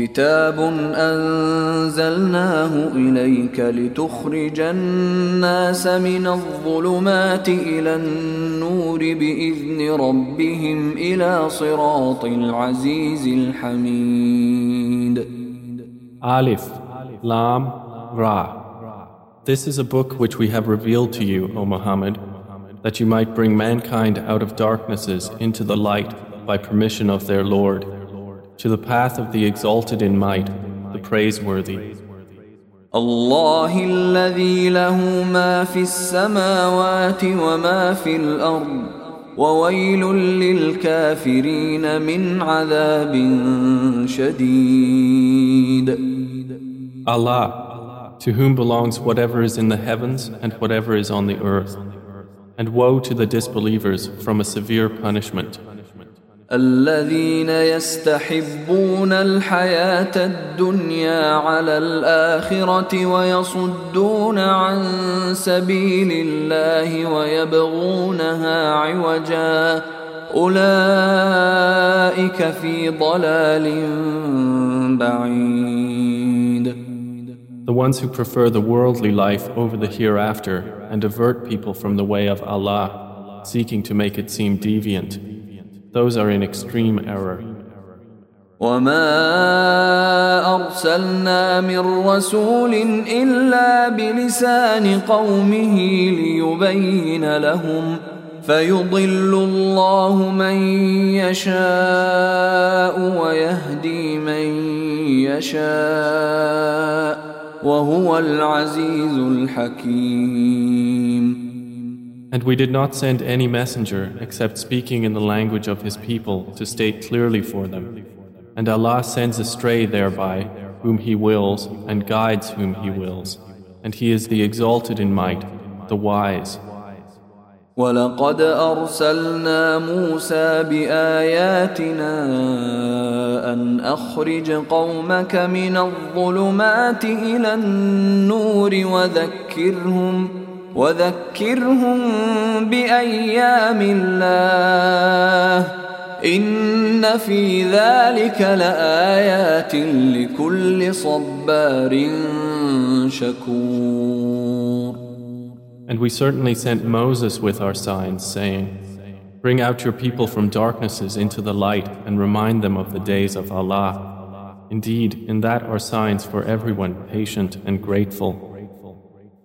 كتاب أنزلناه إليك لتخرج الناس من الظلمات إلى النور بإذن ربهم إلى صراط العزيز الحميد Alif, Lam, Ra. This is a book which we have revealed to you, O Muhammad, that you might bring mankind out of darknesses into the light by permission of their Lord, to the path of the exalted in might, the praiseworthy. الله الذي له ما في السماوات وما في الأرض وويل للكافرين من عذاب شديد Allah, to whom belongs whatever is in the heavens and whatever is on the earth. And woe to the disbelievers from a severe punishment. الذين يستحبون الحياة الدنيا على الآخرة ويصدون عن سبيل الله ويبغونها عوجا أولئك في ضلال بعيد The ones who prefer the worldly life over the hereafter and avert people from the way of Allah, seeking to make it seem deviant, those are in extreme error. وما أرسلنا من رسول إلا بلسان قومه ليبين لهم فيضل الله من يشاء ويهدي من يشاء وهو العزيز الحكيم And we did not send any messenger except speaking in the language of his people to state clearly for them. And Allah sends astray thereby whom He wills and guides whom He wills. And He is the exalted in might, the wise. ولقد أرسلنا موسى بآياتنا أن أخرج قومك من الظلمات إلى النور وذكرهم وذكرهم بأيام الله إن في ذلك لآيات لكل صبار شكور And we certainly sent Moses with our signs, saying, Bring out your people from darknesses into the light and remind them of the days of Allah. Indeed, in that are signs for everyone patient and grateful.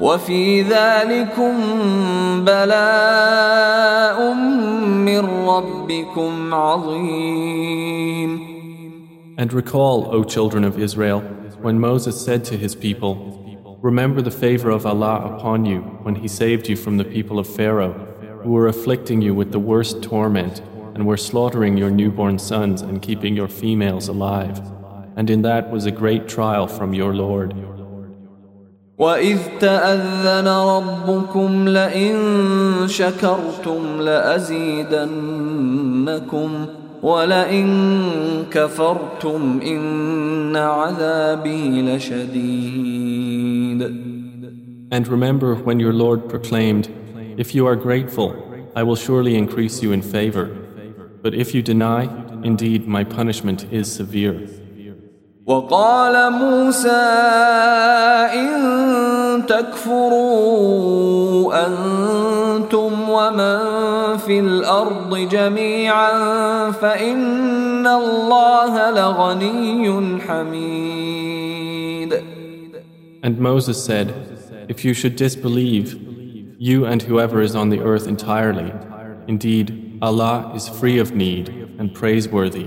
وفي ذلكم بلاء من ربكم عظيم And recall, O children of Israel, when Moses said to his people, Remember the favor of Allah upon you when He saved you from the people of Pharaoh, who were afflicting you with the worst torment and were slaughtering your newborn sons and keeping your females alive. And in that was a great trial from your Lord. وإذ تأذن ربكم لئن شكرتم لأزيدنكم ولئن كفرتم إن عذابي لشديد And remember when your Lord proclaimed, If you are grateful, I will surely increase you in favor. But if you deny, indeed my punishment is severe. وقال موسى إن تكفروا أنتم ومن في الأرض جميعا فإن الله لغني حميد And Moses said, If you should disbelieve, you and whoever is on the earth entirely, indeed Allah is free of need and praiseworthy.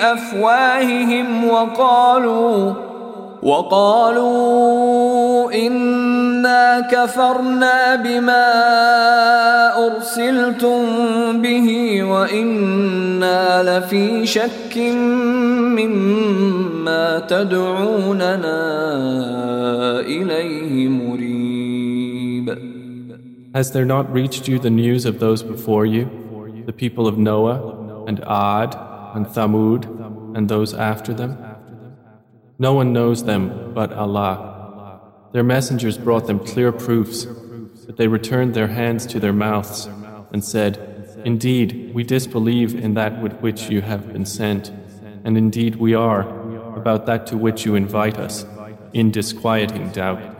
أفواههم وقالوا وقالوا إنا كفرنا بما أرسلتم به وإنا لفي شك مما تدعوننا إليه مريب. Has there not reached you the news of those before you, the people of Noah and Ad? And Thamud and those after them? No one knows them but Allah. Their messengers brought them clear proofs, but they returned their hands to their mouths and said, Indeed, we disbelieve in that with which you have been sent, and indeed we are, about that to which you invite us, in disquieting doubt.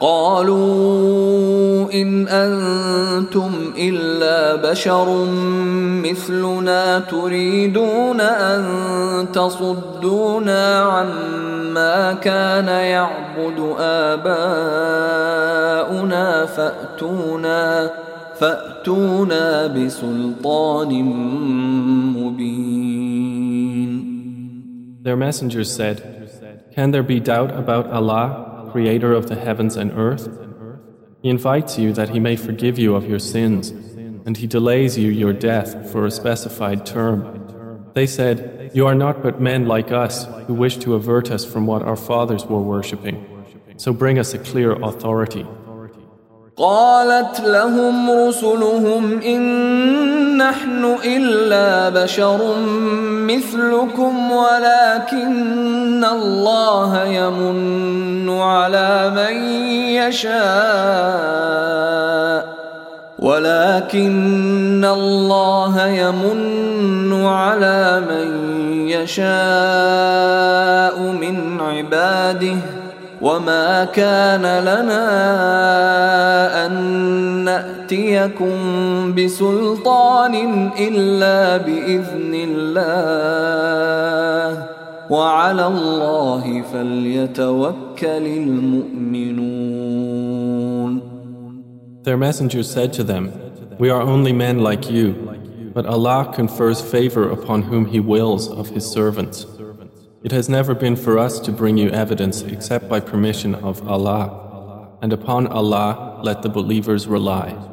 قالوا إن أنتم إلا بشر مثلنا تريدون أن تصدونا عما كان يعبد آباؤنا فأتونا فأتونا بسلطان مبين. Their messengers said, Can there be doubt about Allah? Creator of the heavens and earth? He invites you that he may forgive you of your sins, and he delays you your death for a specified term. They said, You are not but men like us who wish to avert us from what our fathers were worshipping. So bring us a clear authority. قالت لهم رسلهم إن نحن إلا بشر مثلكم ولكن الله يمن على من يشاء ولكن الله يمن على من يشاء من عباده وما كان لنا أن نأتيكم بسلطان إلا بإذن الله وعلى الله فليتوكل المؤمنون Their messengers said to them, We are only men like you, but Allah confers favor upon whom He wills of His servants. It has never been for us to bring you evidence except by permission of Allah, and upon Allah let the believers rely.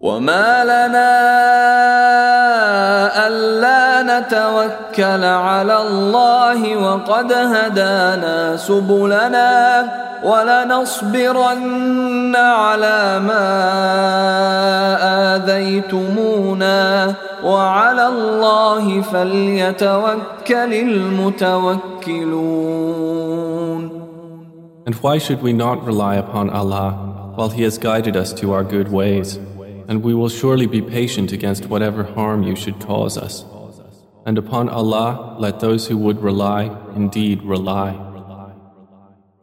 وما لنا ألا نتوكل على الله وقد هدانا سبلنا ولنصبرن على ما آذيتمونا وعلى الله فليتوكل المتوكلون And why should we not rely upon Allah while He has guided us to our good ways? And we will surely be patient against whatever harm you should cause us. And upon Allah let those who would rely indeed rely.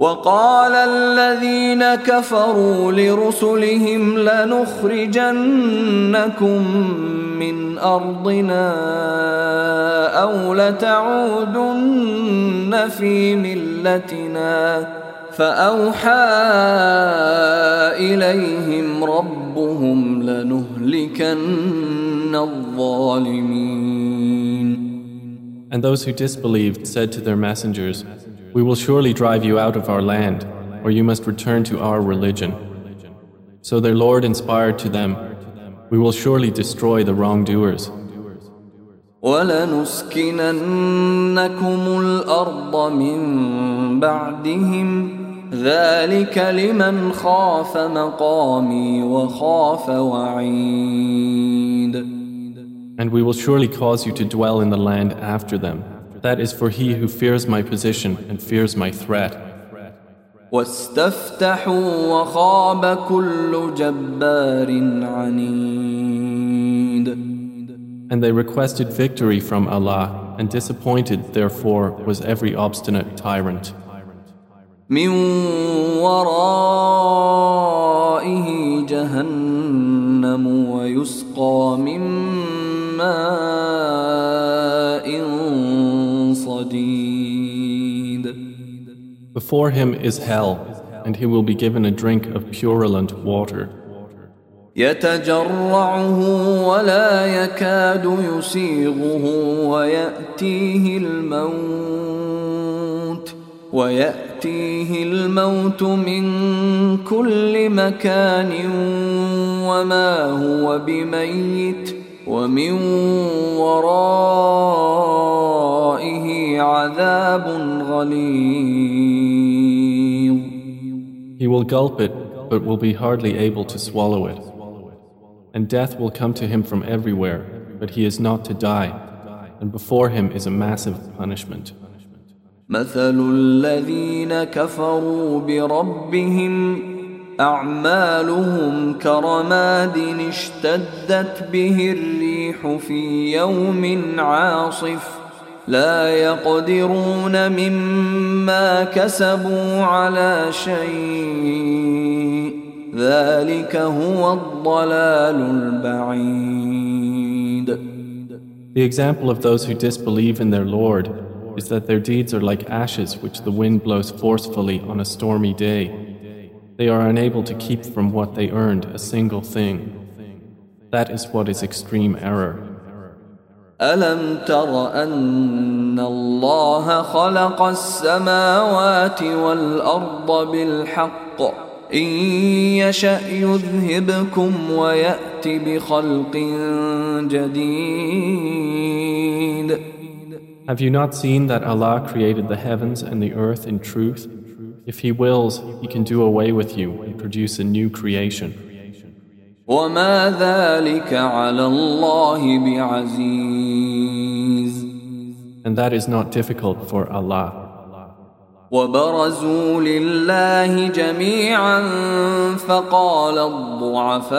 وقال الذين كفروا لرسلهم لنخرجنكم من ارضنا او لتعودن في ملتنا فاوحى اليهم ربهم لنهلكن الظالمين And those who disbelieved said to their messengers, We will surely drive you out of our land, or you must return to our religion. So their Lord inspired to them, We will surely destroy the wrongdoers. ولنسكننكم الأرض من بعدهم ذلك لمن خاف مقامي وخاف وعيد And we will surely cause you to dwell in the land after them. That is for he who fears my position and fears my threat. واستفتحوا وخاب كل جبار عنيد And they requested victory from Allah, and disappointed, therefore, was every obstinate tyrant. من ورائه جهنم ويسقى من ماء صديد Before him is hell, and he will be given a drink of purulent water. يتجرعه ولا يكاد يسيغه ويأتيه الموت ويأتيه الموت من كل مكان وما هو بميت ومن ورائه عذاب غليظ He will gulp it, but will be hardly able to swallow it. And death will come to him from everywhere, but he is not to die, and before him is a massive punishment. مثل الذين كفروا بربهم أعمالهم كرماد اشتدت به الريح في يوم عاصف لا يقدرون مما كسبوا على شيء ذلك هو الضلال البعيد The example of those who disbelieve in their Lord is that their deeds are like ashes which the wind blows forcefully on a stormy day. They are unable to keep from what they earned a single thing. That is what is extreme error. ألم تر أن الله خلق السماوات والأرض بالحق إن يشأ يذهبكم ويأت بخلق جديد Have you not seen that Allah created the heavens and the earth in truth? If He wills, He can do away with you and produce a new creation. وما ذلك على الله بعزيز And that is not difficult for Allah. وبرزوا لله جميعا فقال الضعفاء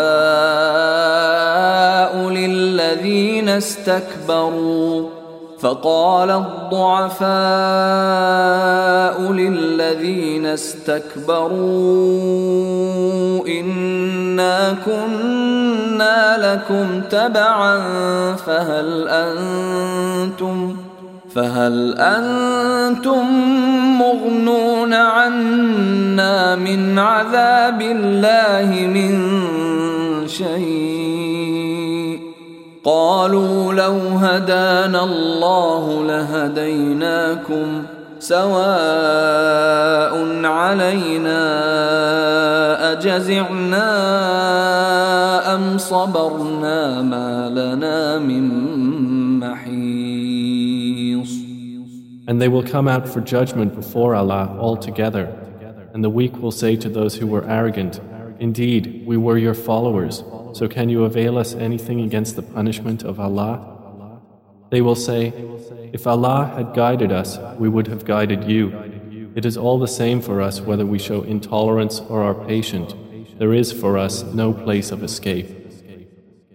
للذين استكبروا فقال الضعفاء للذين استكبروا إنا كنا لكم تبعا فهل أنتم فهل أنتم مغنون عنا من عذاب الله من شيء؟ قالوا لو هدانا الله لهديناكم سواء علينا أجزعنا أم صبرنا ما لنا من محيص And they will come out for judgment before Allah all together. And the weak will say to those who were arrogant, Indeed, we were your followers, so can you avail us anything against the punishment of Allah? They will say, If Allah had guided us, we would have guided you. It is all the same for us whether we show intolerance or are patient. There is for us no place of escape.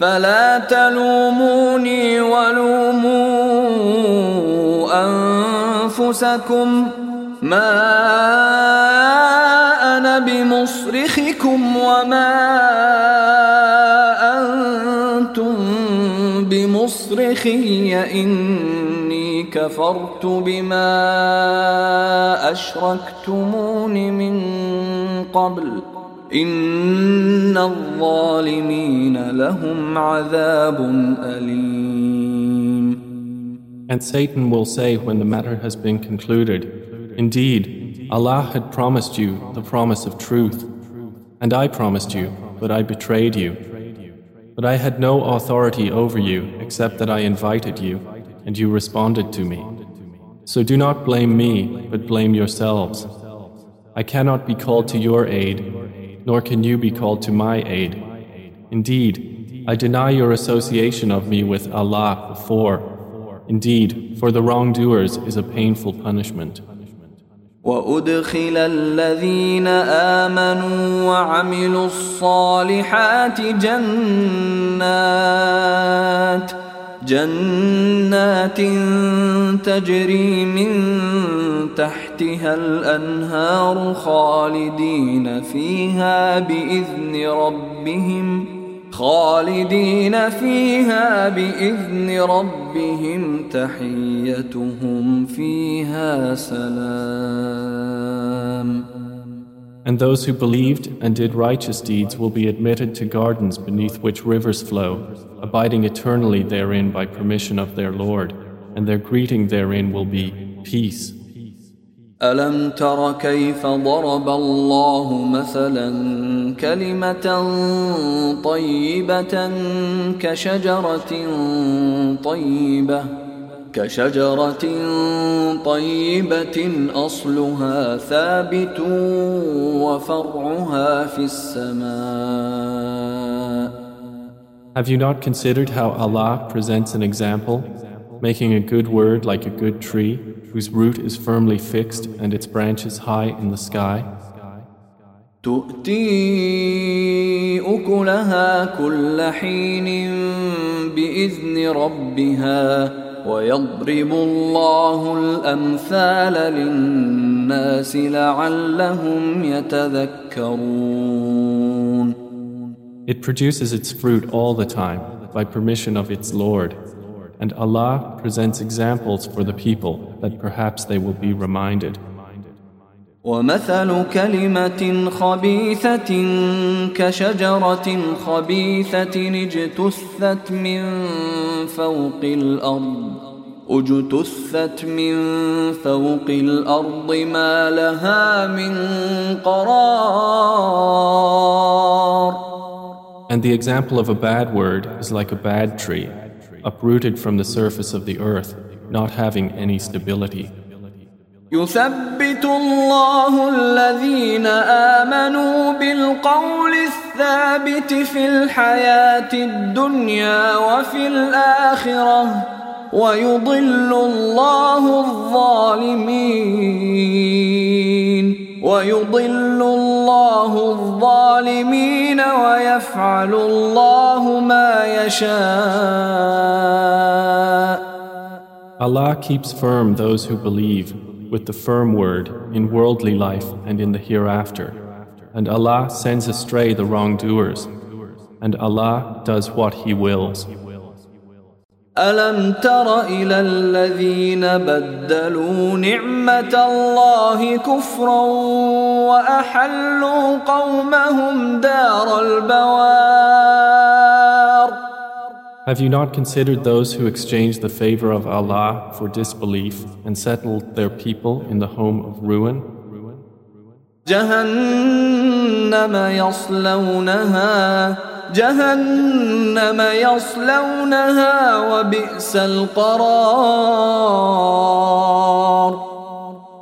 فلا تلوموني ولوموا أنفسكم. ما أنا بمصرخكم وما أنتم بمصرخي. إني كفرت بما أشركتمون من قبل. إن الظالمين لهم عذاب أليم And Satan will say when the matter has been concluded, Indeed, Allah had promised you the promise of truth, and I promised you, but I betrayed you. But I had no authority over you except that I invited you, and you responded to me. So do not blame me, but blame yourselves. I cannot be called to your aid, nor can you be called to my aid. Indeed, I deny your association of me with Allah before. Indeed, for the wrongdoers is a painful punishment. وأدخل الذين آمنوا وعملوا الصالحات جنات جنات تجري من تحتها الأنهار خالدين فيها بإذن ربهم خالدين فيها بإذن ربهم تحيتهم فيها سلام. And those who believed and did righteous deeds will be admitted to gardens beneath which rivers flow, abiding eternally therein by permission of their Lord, and their greeting therein will be peace. ألم تر كيف ضرب الله مثلا كلمة طيبة كشجرة طيبة كشجرة طيبة أصلها ثابت وفرعها في السماء Have you not considered how Allah presents an example, making a good word like a good tree, whose root is firmly fixed and its branches high in the sky? تؤتي أكلها كل حين بإذن ربها ويضرب الله الأمثال للناس لعلهم يتذكرون It produces its fruit all the time by permission of its Lord. And Allah presents examples for the people that perhaps they will be reminded. ومثل كلمة خبيثة كشجرة خبيثة اجتثت من فوق الأرض اجتثت من فوق الأرض ما لها من قرار And the example of a bad word is like a bad tree, uprooted from the surface of the earth, not having any stability. يثبت الله الذين آمنوا بالقول الثابت في الحياة الدنيا وفي الآخرة ويضل الله الظالمين ويضل الله الظالمين ويفعل الله ما يشاء. Allah keeps firm those who believe. with the firm word in worldly life and in the hereafter. And Allah sends astray the wrongdoers. And Allah does what He wills. ألم تر إلى الذين بدلوا نعمة الله كفرا وأحلوا قومهم دار البوار Have you not considered those who exchanged the favor of Allah for disbelief and settled their people in the home of ruin? جهنم يصلونها جهنم يصلونها وبئس القرار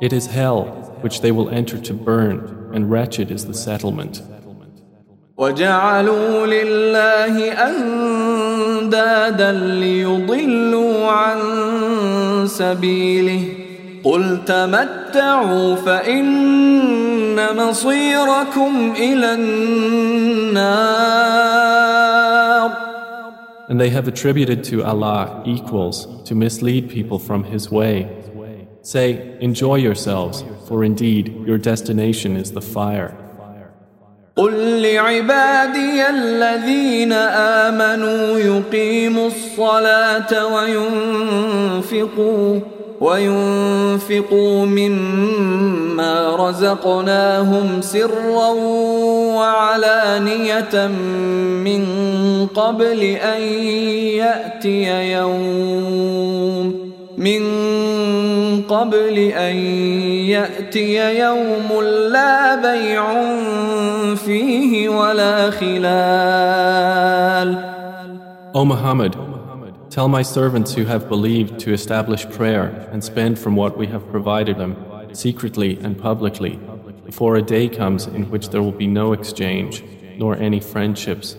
It is hell which they will enter to burn, and wretched is the settlement. وجعلوا لله أندادا ليضلوا عن سبيله قل تمتعوا فإن مصيركم إلى النار And they have attributed to Allah equals to mislead people from His way. Say, enjoy yourselves, for indeed your destination is the fire. قل لعبادي الذين آمنوا يقيموا الصلاة وينفقوا وينفقوا مما رزقناهم سرا وعلانية من قبل أن يأتي يوم من قبل أن يأتي يوم لا بيع فيه ولا خلال O Muhammad, tell my servants who have believed to establish prayer and spend from what we have provided them, secretly and publicly, before a day comes in which there will be no exchange, nor any friendships.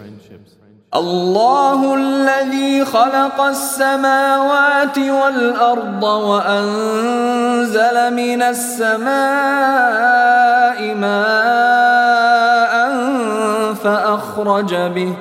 الله الذي خلق السماوات والأرض وأنزل من السماء ماء فأخرج به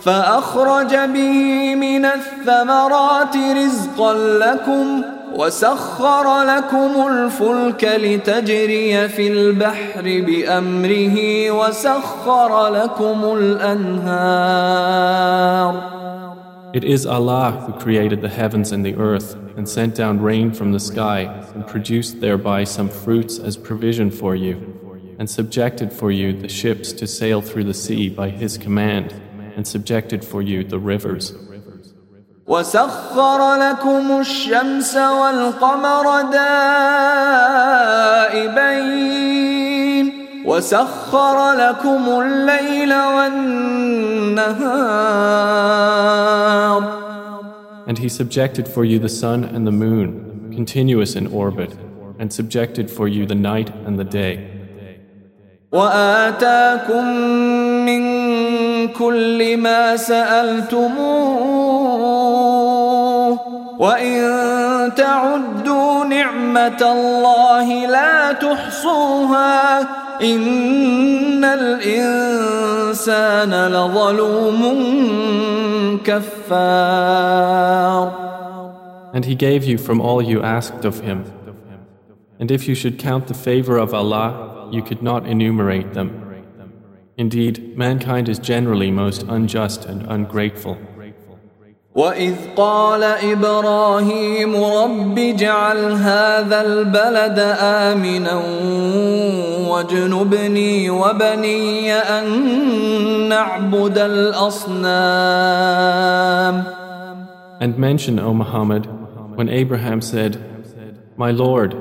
فأخرج به من الثمرات رزقا لكم وسخر لكم الفلك لتجري في البحر بأمره وسخر لكم الأنهار It is Allah who created the heavens and the earth and sent down rain from the sky and produced thereby some fruits as provision for you and subjected for you the ships to sail through the sea by His command and subjected for you the rivers. وسخر لكم الشمس والقمر دائبين وسخر لكم الليل والنهار And he subjected for you the sun and the moon, continuous in orbit, and subjected for you the night and the day. وآتاكم من كل ما سألتموه وإن تعدوا نعمة الله لا تحصوها إن الإنسان لظلوم كفار And he gave you from all you asked of him. And if you should count the favor of Allah, you could not enumerate them. Indeed, mankind is generally most unjust and ungrateful. وإذ قال إبراهيم رب اجعل هذا البلد آمنا واجنبني وبني أن نعبد الأصنام And mention, O Muhammad, when Abraham said, My Lord,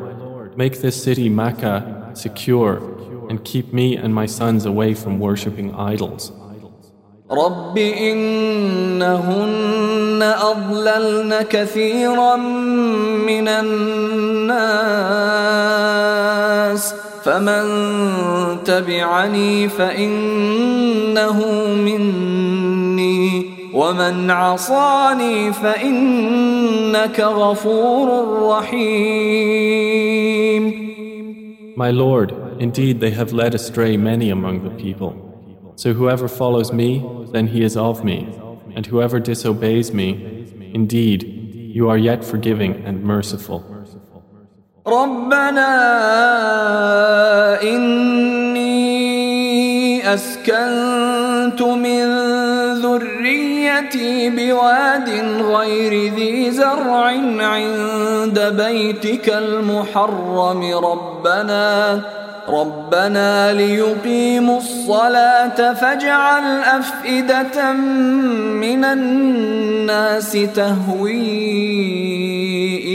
make this city Makkah secure and keep me and my sons away from worshipping idols. رب إنهن أضللن كثيرا من الناس فمن تبعني فإنه مني ومن عصاني فإنك غفور رحيم My Lord, indeed they have led astray many among the people. So whoever follows me, then he is of me, and whoever disobeys me, indeed, you are yet forgiving and merciful. ربنا إني أسكنت من ذريتي بواد غير ذي زرع عند بيتك المحرم ربنا ربنا ليقيموا الصلاة فاجعل أفئدة من الناس تهوي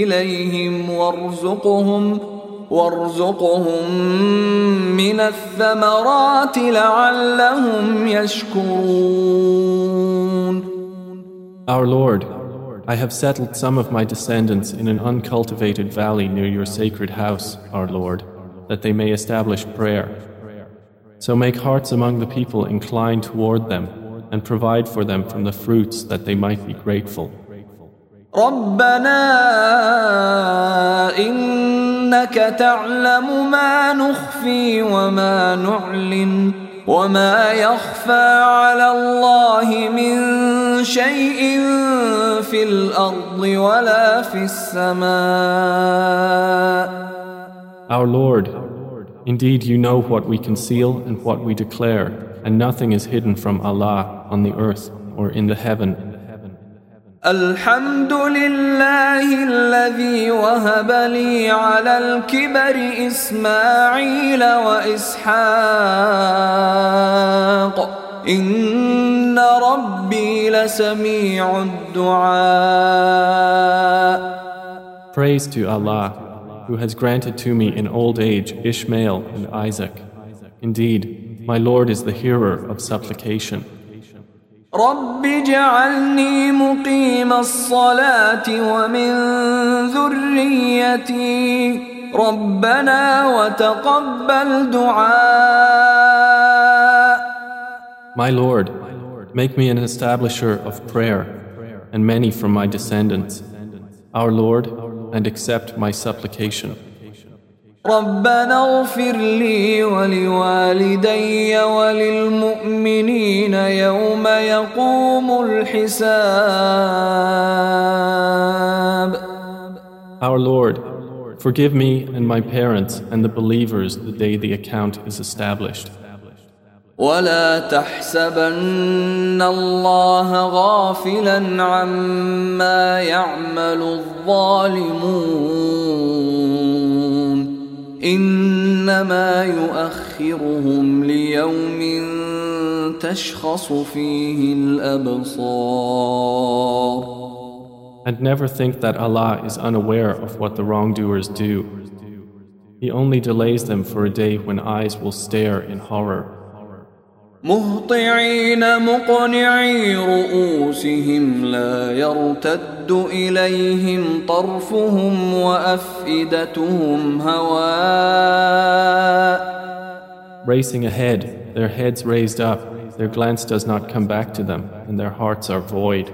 إليهم وارزقهم وارزقهم من الثمرات لعلهم يشكرون Our Lord, I have settled some of my descendants in an uncultivated valley near your sacred house, our Lord, that they may establish prayer. So make hearts among the people incline toward them and provide for them from the fruits that they might be grateful. ربنا إنك تعلم ما نخفي وما نعلن وما يخفى على الله من شيء في الأرض ولا في السماء Our Lord, indeed you know what we conceal and what we declare, and nothing is hidden from Allah on the earth or in the heaven. الحمد لله الذي وهب لي على الكبر إسماعيل وإسحاق إن ربي لسميع الدعاء Praise to Allah, who has granted to me in old age Ishmael and Isaac. Indeed, my Lord is the hearer of supplication. رب اجعلني مقيم الصلاة ومن ذريتي ربنا وتقبل دعاء My Lord, make me an establisher of prayer and many from my descendants. Our Lord, and accept my supplication. ربنا اغفر لي ولوالدي وللمؤمنين يوم يقوم الحساب Our Lord, forgive me and my parents and the believers the day the account is established. ولا تحسبن الله غافلا عما يعمل الظالمون انما يؤخرهم ليوم تشخص فيه الابصار And never think that Allah is unaware of what the wrongdoers do. He only delays them for a day when eyes will stare in horror. مهطعين مقنعي رؤوسهم لا يرتد اليهم طرفهم وافئدتهم هواء Racing ahead, their heads raised up, their glance does not come back to them, and their hearts are void.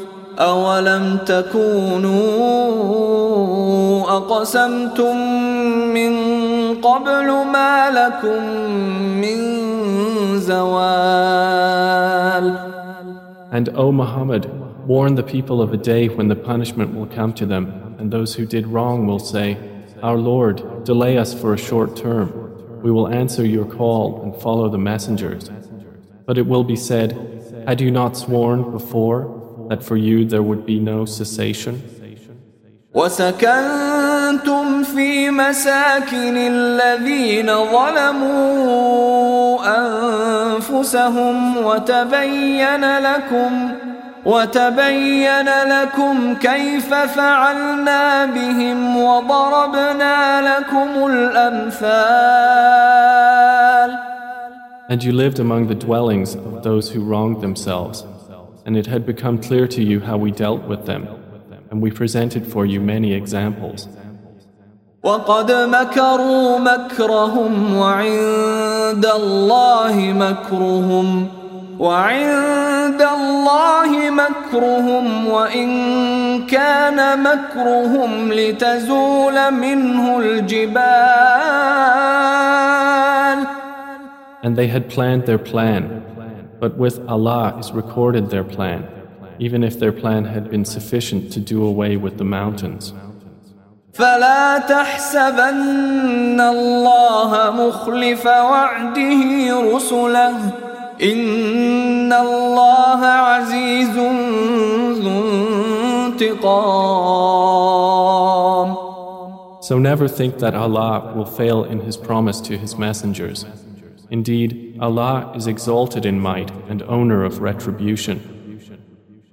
أولم تكونوا أقسمتم من قبل ما لكم من زوال And O Muhammad, warn the people of a day when the punishment will come to them, and those who did wrong will say, Our Lord, delay us for a short term. We will answer your call and follow the messengers. But it will be said, Had you not sworn before that for you there would be no cessation? وسكنتم في مساكن الذين ظلموا أنفسهم وتبين لكم وتبين لكم كيف فعلنا بهم وضربنا لكم الأمثال And you lived among the dwellings of those who wronged themselves, and it had become clear to you how we dealt with them, and we presented for you many examples. وقد مكروا مكرهم وعند الله مكرهم وعند الله مكرهم وإن كان مكرهم لتزول منه الجبال And they had planned their plan, but with Allah is recorded their plan, even if their plan had been sufficient to do away with the mountains. فلا تحسبن الله مخلف وعده رسله إن الله عزيز ذو انتقام So never think that Allah will fail in His promise to His messengers. Indeed, Allah is exalted in might and owner of retribution.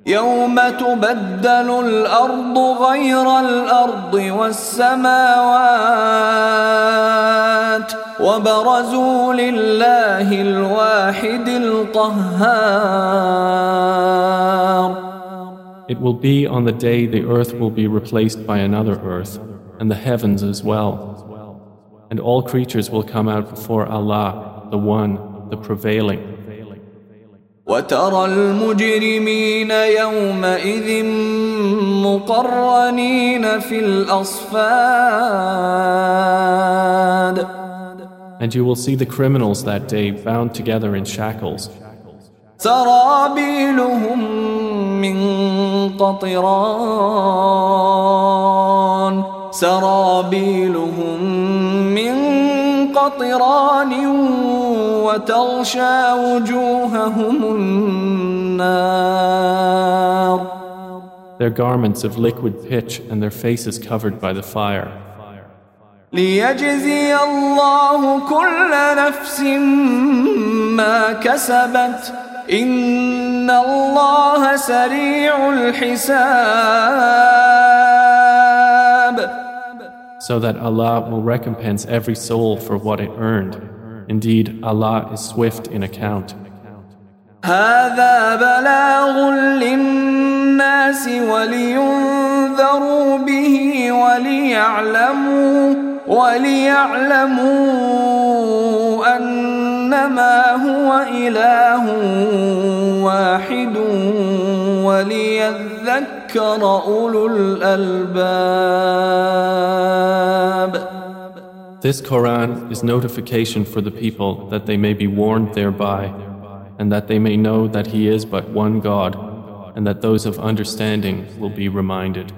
يوم تبدل الأرض غير الأرض والسماوات وبرزوا لله الواحد القهار It will be on the day the earth will be replaced by another earth, and the heavens as well. And all creatures will come out before Allah, the One, the Prevailing. وترى المجرمين يومئذ مقرنين في الأصفاد And you will see the criminals that day bound together in shackles. سرابيلهم من قطران سرابيلهم من قطران وتغشى وجوههم النار. Their garments of liquid pitch and their faces covered by the fire. ليجزي الله كل نفس ما كسبت. إن الله سريع الحساب. So that Allah will recompense every soul for what it earned. Indeed, Allah is swift in account. هذا بلاغ للناس ولينذروا به وليعلموا وليعلموا أنما هو إله واحد وليذكر أولو الألباب This Quran is notification for the people that they may be warned thereby, and that they may know that He is but one God, and that those of understanding will be reminded.